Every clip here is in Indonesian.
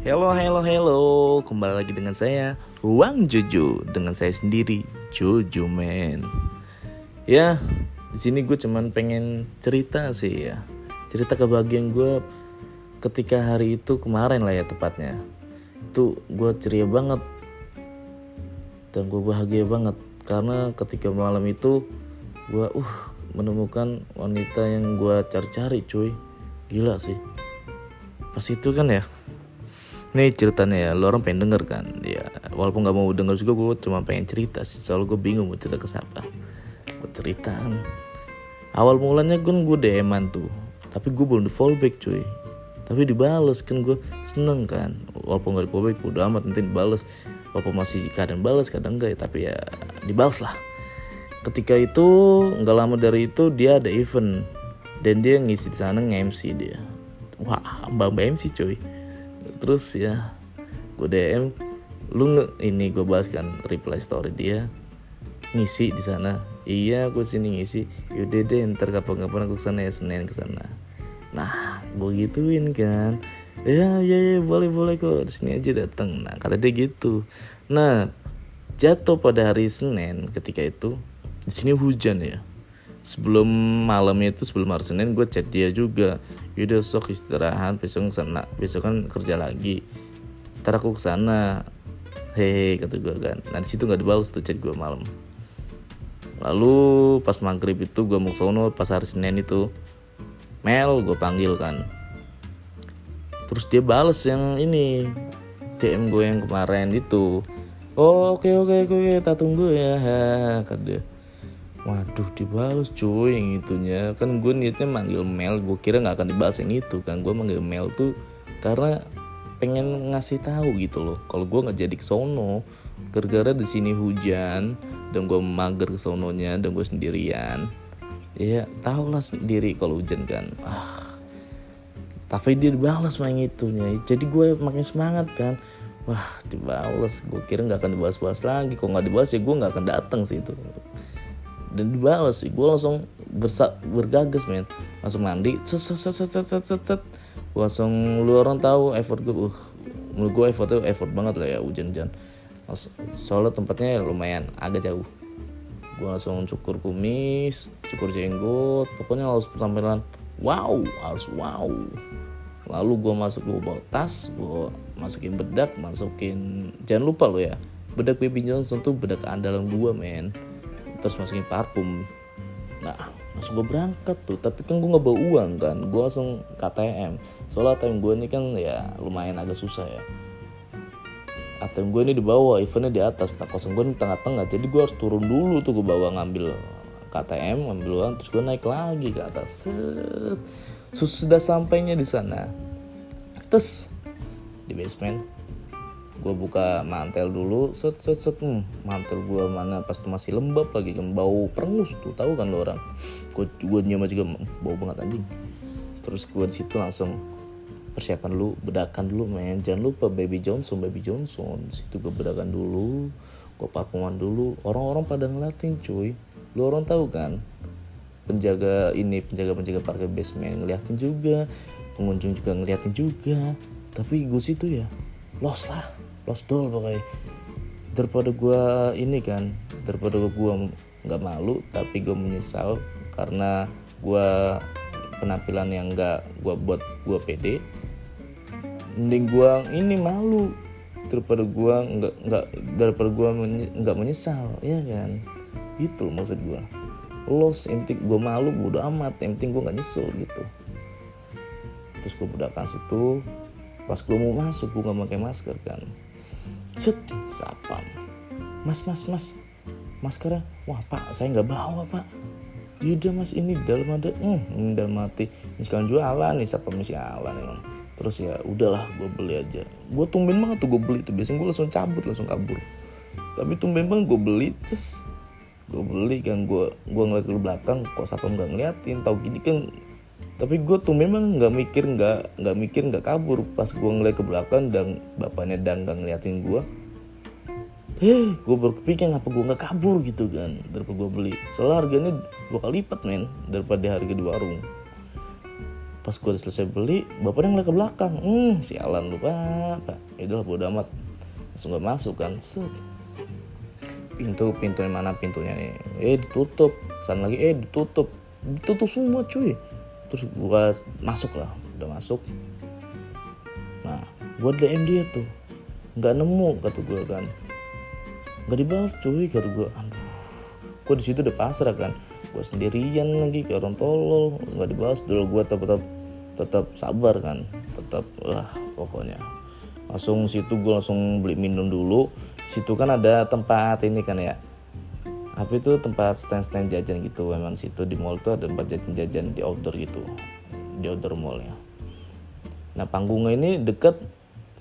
Hello, hello, hello. Kembali lagi dengan saya, Ruang Jojo. Dengan saya sendiri, Jojo Man. Ya, di sini gue cuman pengen cerita sih ya. Cerita kebahagiaan gue ketika hari itu kemarin lah ya tepatnya. Itu gue ceria banget. Dan gue bahagia banget. Karena ketika malam itu, gue uh menemukan wanita yang gue cari-cari cuy. Gila sih. Pas itu kan ya, ini ceritanya ya, lo orang pengen denger kan? Ya, walaupun gak mau denger juga, gue cuma pengen cerita sih. Soalnya gue bingung mau cerita ke siapa. Gue ceritaan. Awal mulanya kan gue dm tuh, tapi gue belum di fallback cuy. Tapi dibales kan gue seneng kan. Walaupun gak di fallback, udah amat nanti dibales. Walaupun masih kadang bales, kadang enggak ya, tapi ya dibales lah. Ketika itu nggak lama dari itu dia ada event dan dia ngisi di sana nge-MC dia. Wah, mbak mbak MC cuy terus ya gue DM lu nge ini gue bahas kan reply story dia ngisi di sana. Iya gue sini ngisi. Yaudah deh ntar kapan-kapan aku ke sana ya senin ke sana. Nah gue gituin kan. Ya ya ya boleh boleh kok. Di sini aja datang nah kata dia gitu. Nah jatuh pada hari senin ketika itu di sini hujan ya sebelum malamnya itu sebelum hari Senin gue chat dia juga. Yaudah sok istirahat besok sana besok kan kerja lagi. Ntar aku ke sana hehe kata gue kan. Nah situ nggak dibalas tuh chat gue malam. Lalu pas maghrib itu gue mau sono pas hari Senin itu Mel gue panggil kan. Terus dia bales yang ini DM gue yang kemarin itu. Oh oke oke oke tak tunggu ya. Kata dia Waduh dibalas cuy yang itunya. Kan gue niatnya manggil Mel Gue kira gak akan dibalas yang itu kan. Gue manggil Mel tuh Karena pengen ngasih tahu gitu loh Kalau gue gak jadi kesono Gara-gara di sini hujan Dan gue mager kesononya Dan gue sendirian. Ya tau lah sendiri kalau hujan kan. Ah, Tapi dia dibalas main itunya. Jadi gue makin semangat kan. Wah dibalas. Gue kira gak akan dibahas-bahas lagi. Kalau gak dibahas ya gue gak akan datang sih itu dan dibalas gue langsung bersa bergagas men. Langsung mandi set set set set set set set. Gue langsung lu orang tahu effort gue uh. Menurut gue effortnya effort banget lah ya hujan-hujan. Soalnya tempatnya lumayan agak jauh. Gue langsung cukur kumis cukur jenggot pokoknya harus penampilan wow harus wow. Lalu gue masuk gue bawa tas gue masukin bedak masukin jangan lupa lo ya bedak Baby Johnson tuh bedak andalan gue men terus masukin parfum. Nah langsung gue berangkat tuh. Tapi kan gue nggak bawa uang kan. Gue langsung KTM soalnya ATM gue ini kan ya lumayan agak susah ya. ATM gue ini di bawah eventnya di atas. Nah kosong gue di tengah-tengah. Jadi gue harus turun dulu tuh gue bawa ngambil KTM ngambil uang terus gue naik lagi ke atas. Sudah sampainya di sana. Terus di basement gue buka mantel dulu set set set hmm, mantel gue mana pas tuh masih lembab lagi kan bau perengus tuh tahu kan lo orang? Gue gue nyium juga bau banget anjing. Terus gue di situ langsung persiapan dulu bedakan dulu men. Jangan lupa baby Johnson baby Johnson. Situ gue bedakan dulu gue parfuman dulu. Orang-orang pada ngeliatin cuy. Lu orang tahu kan? Penjaga ini penjaga penjaga parkir basement ngeliatin juga. Pengunjung juga ngeliatin juga. Tapi gue situ ya lost lah lost doll pokoknya. Daripada gue ini kan daripada gue nggak malu tapi gue menyesal karena gue penampilan yang nggak gue buat gue pede mending gue ini malu. Daripada gue nggak nggak daripada gue nggak menyesal ya kan? Itu maksud gue los intik gue malu udah amat. Yang penting gue nggak nyesel gitu. Terus gue bedakan situ. Pas gue mau masuk gue nggak pakai masker kan set sapam mas mas mas. Maskernya wah pak saya nggak bawa pak. Yaudah mas ini dalam ada hmm, dalam mati ini sekarang jualan nih siapa masih alan emang. Terus ya udahlah gue beli aja. Gue tumben banget tuh gue beli tuh. Biasanya gue langsung cabut langsung kabur. Tapi tumben banget gue beli terus gue beli kan gue gue ngeliat ke belakang kok siapa nggak ngeliatin? Tahu gini kan tapi gue tuh memang nggak mikir nggak nggak mikir nggak kabur. Pas gue ngeliat ke belakang dan bapaknya dan nggak ngeliatin gue eh gue berpikir ngapa gue nggak kabur gitu kan daripada gue beli. Soalnya harganya dua kali lipat men daripada harga di warung. Pas gue udah selesai beli bapaknya ngeliat ke belakang hmm sialan lu pak. Itu lah bodo amat. Langsung gak masuk kan set. Pintu pintu yang mana? Pintunya nih. Eh ditutup. Sana lagi eh ditutup. Ditutup semua cuy terus gua masuk lah udah masuk. Nah gua DM dia tuh. Nggak nemu kata gua kan. Nggak dibalas cuy kata gua. Aduh gua di situ udah pasrah kan. Gua sendirian lagi kayak orang tolol. Nggak dibalas dulu gua tetap tetap sabar kan. Tetap lah pokoknya. Langsung situ gue langsung beli minum dulu. Situ kan ada tempat ini kan ya apa itu tempat stand-stand jajan gitu memang situ di mall tuh ada tempat jajan-jajan di outdoor gitu di outdoor mall ya nah panggungnya ini deket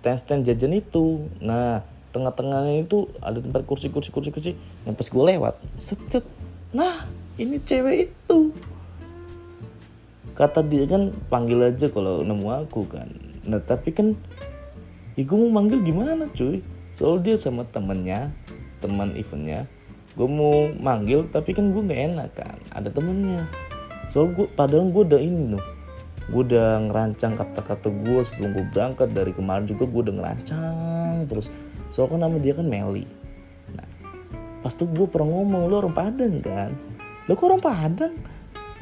stand-stand jajan itu. Nah tengah-tengahnya itu ada tempat kursi kursi kursi kursi yang pas gue lewat set nah ini cewek itu. Kata dia kan panggil aja kalau nemu aku kan. Nah tapi kan ya gue mau manggil gimana cuy? Soal dia sama temennya teman eventnya gue mau manggil tapi kan gue nggak enak kan? Ada temennya. Soal gue padahal gue udah ini loh gue udah ngerancang kata-kata gue sebelum gue berangkat. Dari kemarin juga gue udah ngerancang terus. Soal kan nama dia kan Meli nah pas tuh gue pernah ngomong lo orang Padang kan? Lo kok orang Padang?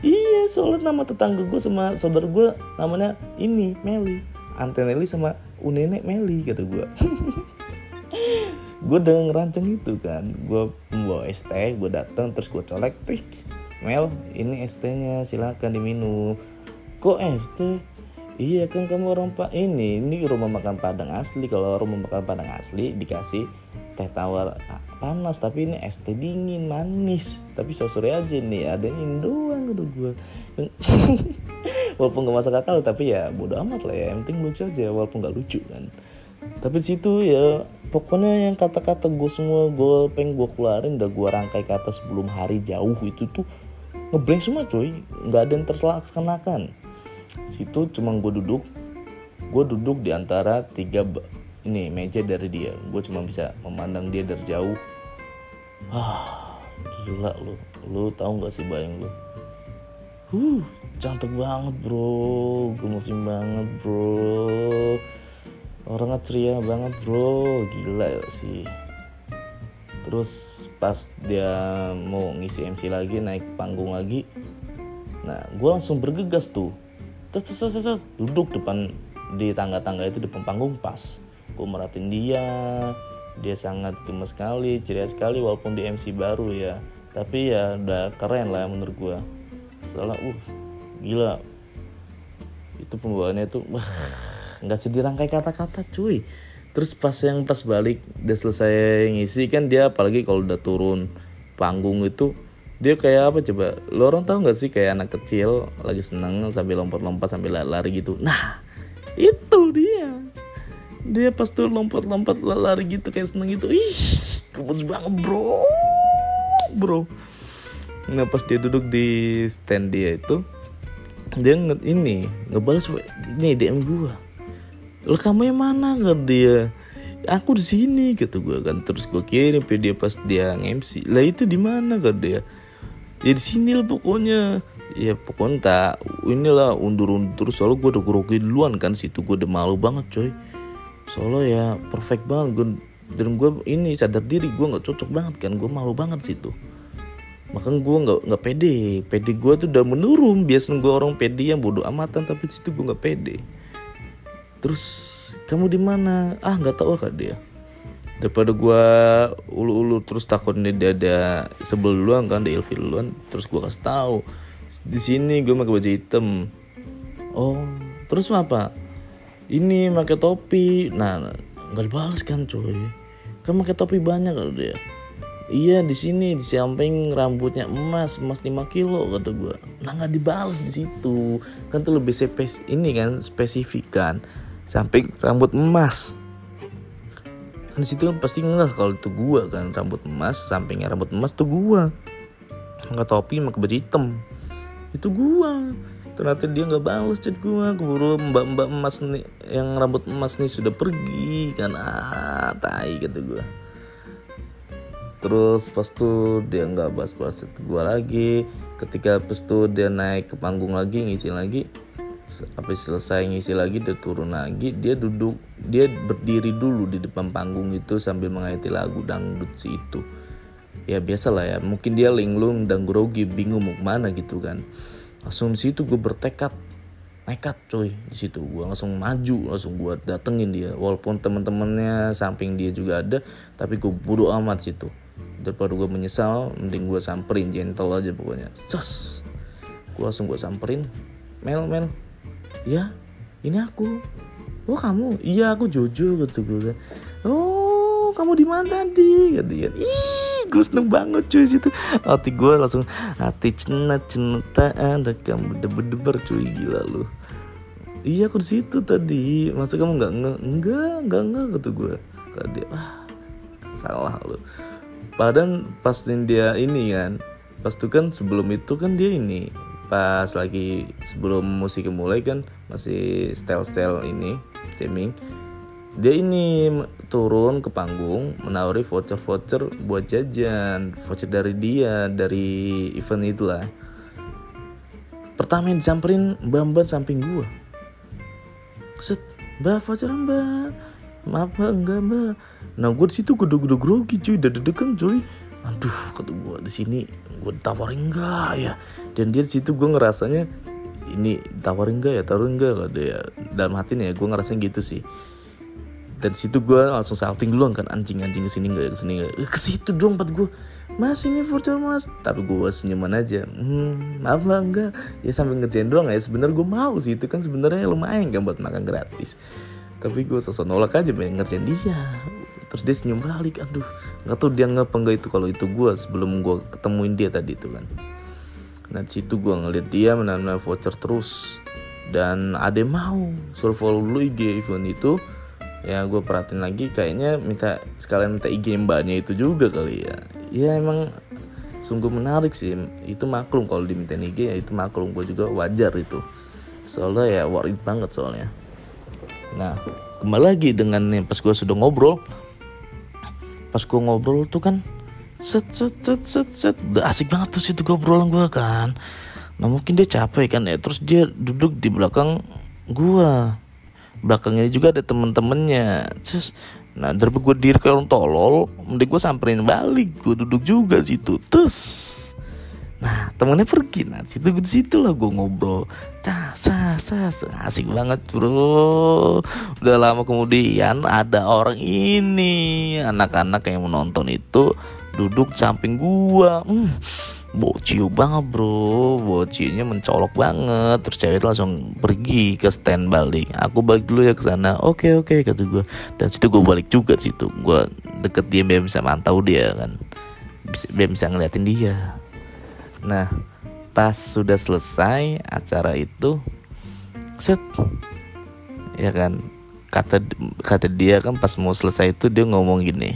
Iya soalnya nama tetangga gue sama saudara gue namanya ini Meli Anteneli sama Unene Meli kata gue gue udah ngerancang itu kan. Gue membawa es teh gue datang terus gue colek tuh Mel ini es tehnya silakan diminum. Kok es teh iya kan kamu orang pak ini ini rumah makan padang asli. Kalau rumah makan padang asli dikasih teh tawar panas. Tapi ini es teh dingin manis. Tapi sore aja nih ada ini doang gitu gue walaupun gak masa akal tapi ya bodo amat lah ya. Yang penting lucu aja walaupun gak lucu kan. Tapi situ ya pokoknya yang kata-kata gue semua gue pengen gue keluarin udah gue rangkai kata sebelum hari jauh itu tuh ngeblank semua cuy nggak ada yang terlaksanakan situ cuma gue duduk. Gue duduk di antara tiga ini meja dari dia. Gue cuma bisa memandang dia dari jauh. Ah gila lu. Lu tahu nggak sih bayang lu? Huh cantik banget bro. Gemesin banget bro orangnya ceria banget bro. Gila sih. Terus pas dia mau ngisi MC lagi naik panggung lagi nah gue langsung bergegas tuh. Terus, duduk depan di tangga-tangga itu depan panggung pas. Gue meratin dia dia sangat gemes sekali ceria sekali walaupun di MC baru ya. Tapi ya udah keren lah menurut gue soalnya uh gila. Itu pembawaannya tuh nggak sih dirangkai kata-kata cuy. Terus pas yang pas balik udah selesai ngisi kan dia apalagi kalau udah turun panggung itu dia kayak apa coba? Lo orang tahu nggak sih kayak anak kecil lagi seneng sambil lompat-lompat sambil lari gitu? Nah itu dia. Dia pas tuh lompat-lompat lari gitu kayak seneng gitu. Ih gemes banget bro. Bro. Nah pas dia duduk di stand dia itu dia nge ini ngebalas nih DM gua lo kamu yang mana nggak dia? Aku di sini gitu gua kan. Terus gua kirim video pas dia MC lah itu di mana kan dia? Ya di sini lah pokoknya. Ya pokoknya tak inilah undur-undur. Terus soalnya gue udah grogi duluan kan situ gue udah malu banget coy. Soalnya ya perfect banget gue dan gue ini sadar diri gue nggak cocok banget kan. Gue malu banget situ. Makanya gue nggak nggak pede. Pede gue tuh udah menurun. Biasanya gue orang pede yang bodoh amatan tapi situ gue nggak pede terus kamu di mana? Ah nggak tahu kak dia. Daripada gue ulu-ulu terus takutnya dia ada sebel duluan kan ada ilfil duluan terus gue kasih tahu di sini gue pakai baju hitam. Oh terus apa? Ini pakai topi. Nah nggak dibalas kan coy kan pakai topi banyak kalau dia. Iya di sini di samping rambutnya emas emas 5 kilo kata gue nah nggak dibalas di situ. Kan tuh lebih spes ini kan spesifik kan samping rambut emas. Kan situ kan pasti nggak kalau itu gue kan rambut emas sampingnya rambut emas tuh gue nggak topi pakai baju hitam. Itu gue ternyata dia nggak balas chat gue keburu mbak mbak emas nih yang rambut emas nih sudah pergi kan. Ah tai gitu gue terus pas tuh dia nggak bahas-bahas gue lagi. Ketika pas tuh dia naik ke panggung lagi ngisi lagi sampai selesai ngisi lagi dia turun lagi dia duduk dia berdiri dulu di depan panggung itu sambil menghayati lagu dangdut si itu. Ya biasa lah ya mungkin dia linglung dan grogi bingung mau ke mana gitu kan. Langsung di situ gue bertekad nekat coy di situ. Gue langsung maju langsung gue datengin dia. Walaupun teman-temannya samping dia juga ada tapi gue bodo amat situ. Daripada gue menyesal mending gue samperin gentle aja pokoknya. Sos gue langsung gue samperin. Mel Mel ya ini aku. Oh kamu? Iya aku Jojo gitu kan oh kamu di mana tadi kan dia ih gue seneng banget cuy situ. Hati gue langsung hati cenat cenata ada kamu deber deber cuy gila lu. Iya aku di situ tadi. Masa kamu nggak nge enggak enggak enggak kata gue kata dia ah salah lu. Padahal pastiin dia ini kan pas itu kan sebelum itu kan dia ini pas lagi sebelum musik mulai kan masih style-style ini jamming. Dia ini turun ke panggung menawari voucher-voucher buat jajan voucher dari dia dari event itulah. Pertama yang disamperin mbak mbak samping gua. Set mbak voucher mbak. Maaf mbak enggak mbak. Nah gue di situ udah grogi cuy. Dedekan cuy. Aduh kata gue di sini gue tawarin enggak ya? Dan dia di situ gue ngerasanya ini tawarin enggak ya? Tawarin enggak ada ya. Dalam hati nih ya gue ngerasanya gitu sih. Dan situ gue langsung salting duluan kan anjing anjing ke sini enggak ya ke sini enggak eh, ke situ dong empat gue mas ini voucher mas. Tapi gue senyuman aja. Hmm, maaf bang enggak ya sambil ngerjain doang ya. Sebenarnya gue mau sih. Itu kan sebenarnya lumayan kan buat makan gratis. Tapi gue sosok nolak aja pengen ngerjain dia. Terus dia senyum balik. Aduh nggak tahu dia nggak enggak itu kalau itu gue sebelum gue ketemuin dia tadi itu kan nah situ gue ngeliat dia menanam voucher terus. Dan ada mau suruh follow dulu IG event itu. Ya gue perhatiin lagi kayaknya minta sekalian minta IG mbaknya itu juga kali ya. Ya emang sungguh menarik sih. Itu maklum kalau diminta IG ya itu maklum gue juga wajar itu. Soalnya ya worried banget soalnya. Nah kembali lagi dengan nih pas gue sudah ngobrol. Pas gue ngobrol tuh kan set set set set set. Asik banget tuh situ ngobrolan gue kan. Nah mungkin dia capek kan ya. Terus dia duduk di belakang gue belakangnya juga ada temen-temennya. Terus nah daripada gue diri kayak tolol mending gue samperin balik. Gue duduk juga situ. Terus Nah temennya pergi. Nah situ situ lah gue ngobrol. Cah, sah, sah, asik banget bro. Udah lama kemudian ada orang ini Anak-anak yang menonton itu Duduk samping gua. Hmm, Bociu banget bro. Bociunya mencolok banget. Terus cewek itu langsung pergi ke stand balik Aku balik dulu ya ke sana. Oke oke kata gue Dan situ gue balik juga situ. Gue deket dia biar bisa mantau dia kan. Biar bisa ngeliatin dia. Nah, pas sudah selesai acara itu, set, ya kan, kata kata dia kan pas mau selesai itu dia ngomong gini,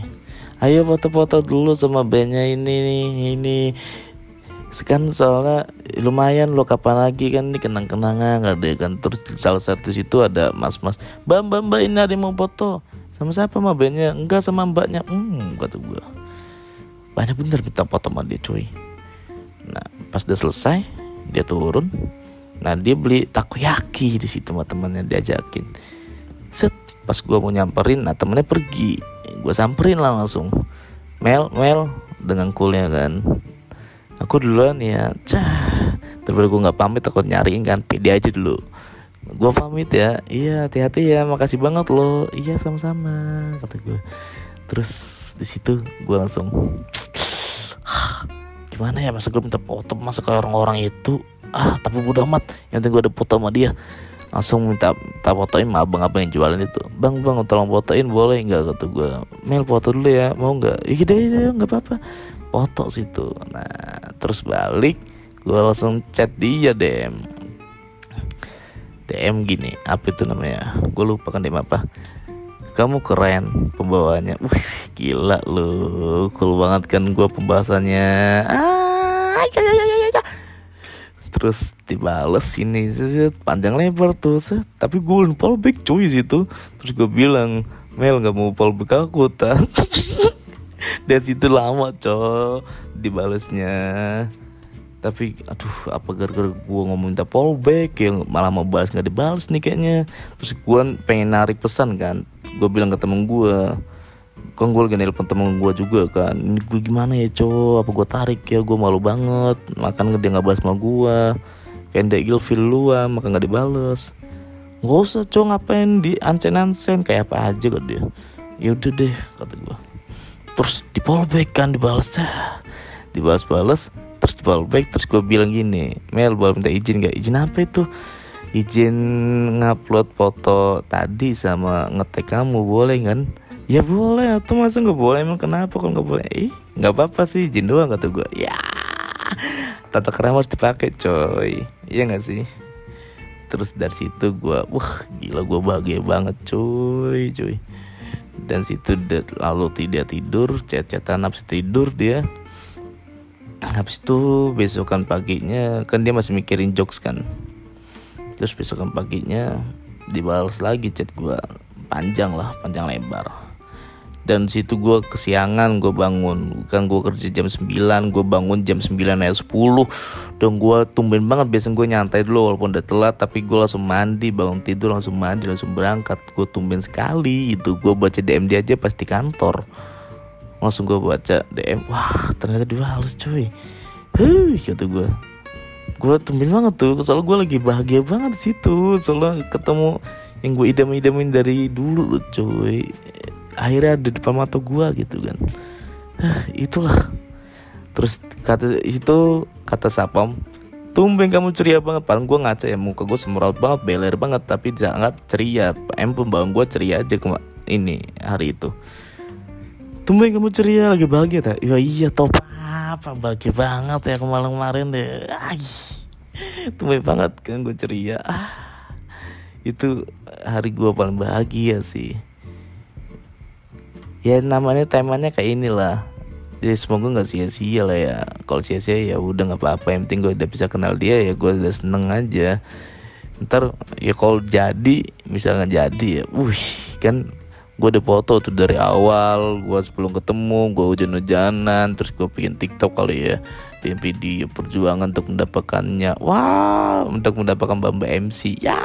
ayo foto-foto dulu sama bandnya ini ini. Kan soalnya lumayan lo kapan lagi kan ini kenang-kenangan ada kan terus salah satu situ ada mas-mas mbak mbak mbak ini ada mau foto. Sama siapa mah bandnya? Enggak sama mbaknya. Hmm kata gue banyak bener minta foto sama dia cuy. Nah pas udah selesai dia turun. Nah dia beli takoyaki di situ sama temennya diajakin. Set pas gue mau nyamperin nah temennya pergi gue samperin lah langsung. Mel Mel dengan coolnya kan. Aku duluan ya cah. Terus gue nggak pamit takut nyariin kan. Pede aja dulu. Gue pamit ya. Iya hati-hati ya. Makasih banget lo iya sama-sama kata gue terus di situ gue langsung gimana ya? Masa gue minta foto masa ke orang-orang itu? Ah tapi udah amat. Yang penting gue ada foto sama dia langsung minta minta fotoin sama abang-abang yang jualan itu. Bang bang tolong fotoin boleh nggak? Kata gue mail foto dulu ya mau nggak? Iya deh deh nggak apa-apa. Foto situ. Nah terus balik gue langsung chat dia DM DM gini apa itu namanya? Gue lupa kan DM apa? Kamu keren pembawanya wih gila lu cool banget kan gue pembahasannya. Ah. Terus dibales ini panjang lebar tuh tapi gue lupa back cuy situ. Terus gue bilang Mel nggak mau fallback aku dan situ lama cowok dibalesnya. Tapi aduh apa gara-gara gue ngomong minta fallback yang malah mau balas nggak dibalas nih kayaknya. Terus gue pengen narik pesan kan gue bilang ke temen gue kan gue lagi nelpon temen gue juga kan ini gue gimana ya cowok? Apa gue tarik ya? Gue malu banget. Makan dia nggak balas sama gue kayak ndak ilfil lu ah maka nggak dibales. Nggak usah cowok ngapain di ancen ancen kayak apa aja kok dia. Yaudah deh kata gue terus di fallback kan dibalas dibalas-balas terus back terus gue bilang gini Mel boleh minta izin gak izin apa itu? Izin ngupload foto tadi sama ngetek kamu boleh kan ya boleh atau masa nggak boleh? Emang kenapa kalau nggak boleh? Ih nggak apa-apa sih izin doang kata gue ya tata kerama harus dipakai coy. Iya nggak sih? Terus dari situ gue wah gila gue bahagia banget coy coy. Dan situ lalu tidak tidur cet-cetan habis tidur dia. Habis itu besokan paginya kan dia masih mikirin jokes kan. Terus besokan paginya dibalas lagi chat gue panjang lah panjang lebar dan situ gue kesiangan gue bangun. Kan gue kerja jam 9 gue bangun jam 9 ayat 10 dan gue tumben banget biasa gue nyantai dulu walaupun udah telat tapi gue langsung mandi bangun tidur langsung mandi langsung berangkat. Gue tumben sekali itu gue baca DM dia aja pas di kantor. Langsung gue baca DM wah ternyata dibalas cuy. Hei kata gue gue tumben banget tuh soalnya gue lagi bahagia banget situ. Soalnya ketemu yang gue idam-idamin dari dulu cuy akhirnya ada di depan mata gue gitu kan itulah terus kata itu kata sapam tumben kamu ceria banget paling gue ngaca ya muka gue semeraut banget beler banget tapi dianggap ceria em pembawaan gue ceria aja ke ini hari itu Tumben kamu ceria lagi bahagia tak? Ya iya top apa bahagia banget ya kemarin-kemarin deh. Ay, tumben banget kan gue ceria. Ah, itu hari gue paling bahagia sih. Ya namanya temanya kayak inilah. Jadi semoga nggak sia-sia lah ya. Kalau sia-sia ya udah nggak apa-apa. Yang penting gue udah bisa kenal dia ya gue udah seneng aja. Ntar ya kalau jadi misalnya jadi ya, wih kan gue udah foto tuh dari awal gue sebelum ketemu gue hujan-hujanan terus gue bikin tiktok kali ya bikin video perjuangan untuk mendapatkannya wah untuk mendapatkan bamba MC ya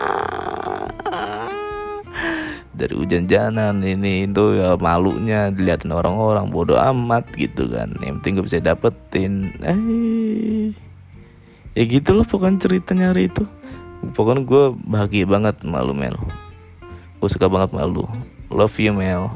dari hujan janan ini itu ya malunya dilihatin orang-orang bodoh amat gitu kan. Yang penting gue bisa dapetin. Eh ya gitu loh pokoknya ceritanya hari itu. Pokoknya gue bahagia banget malu mel. Gue suka banget malu Love you, Mel.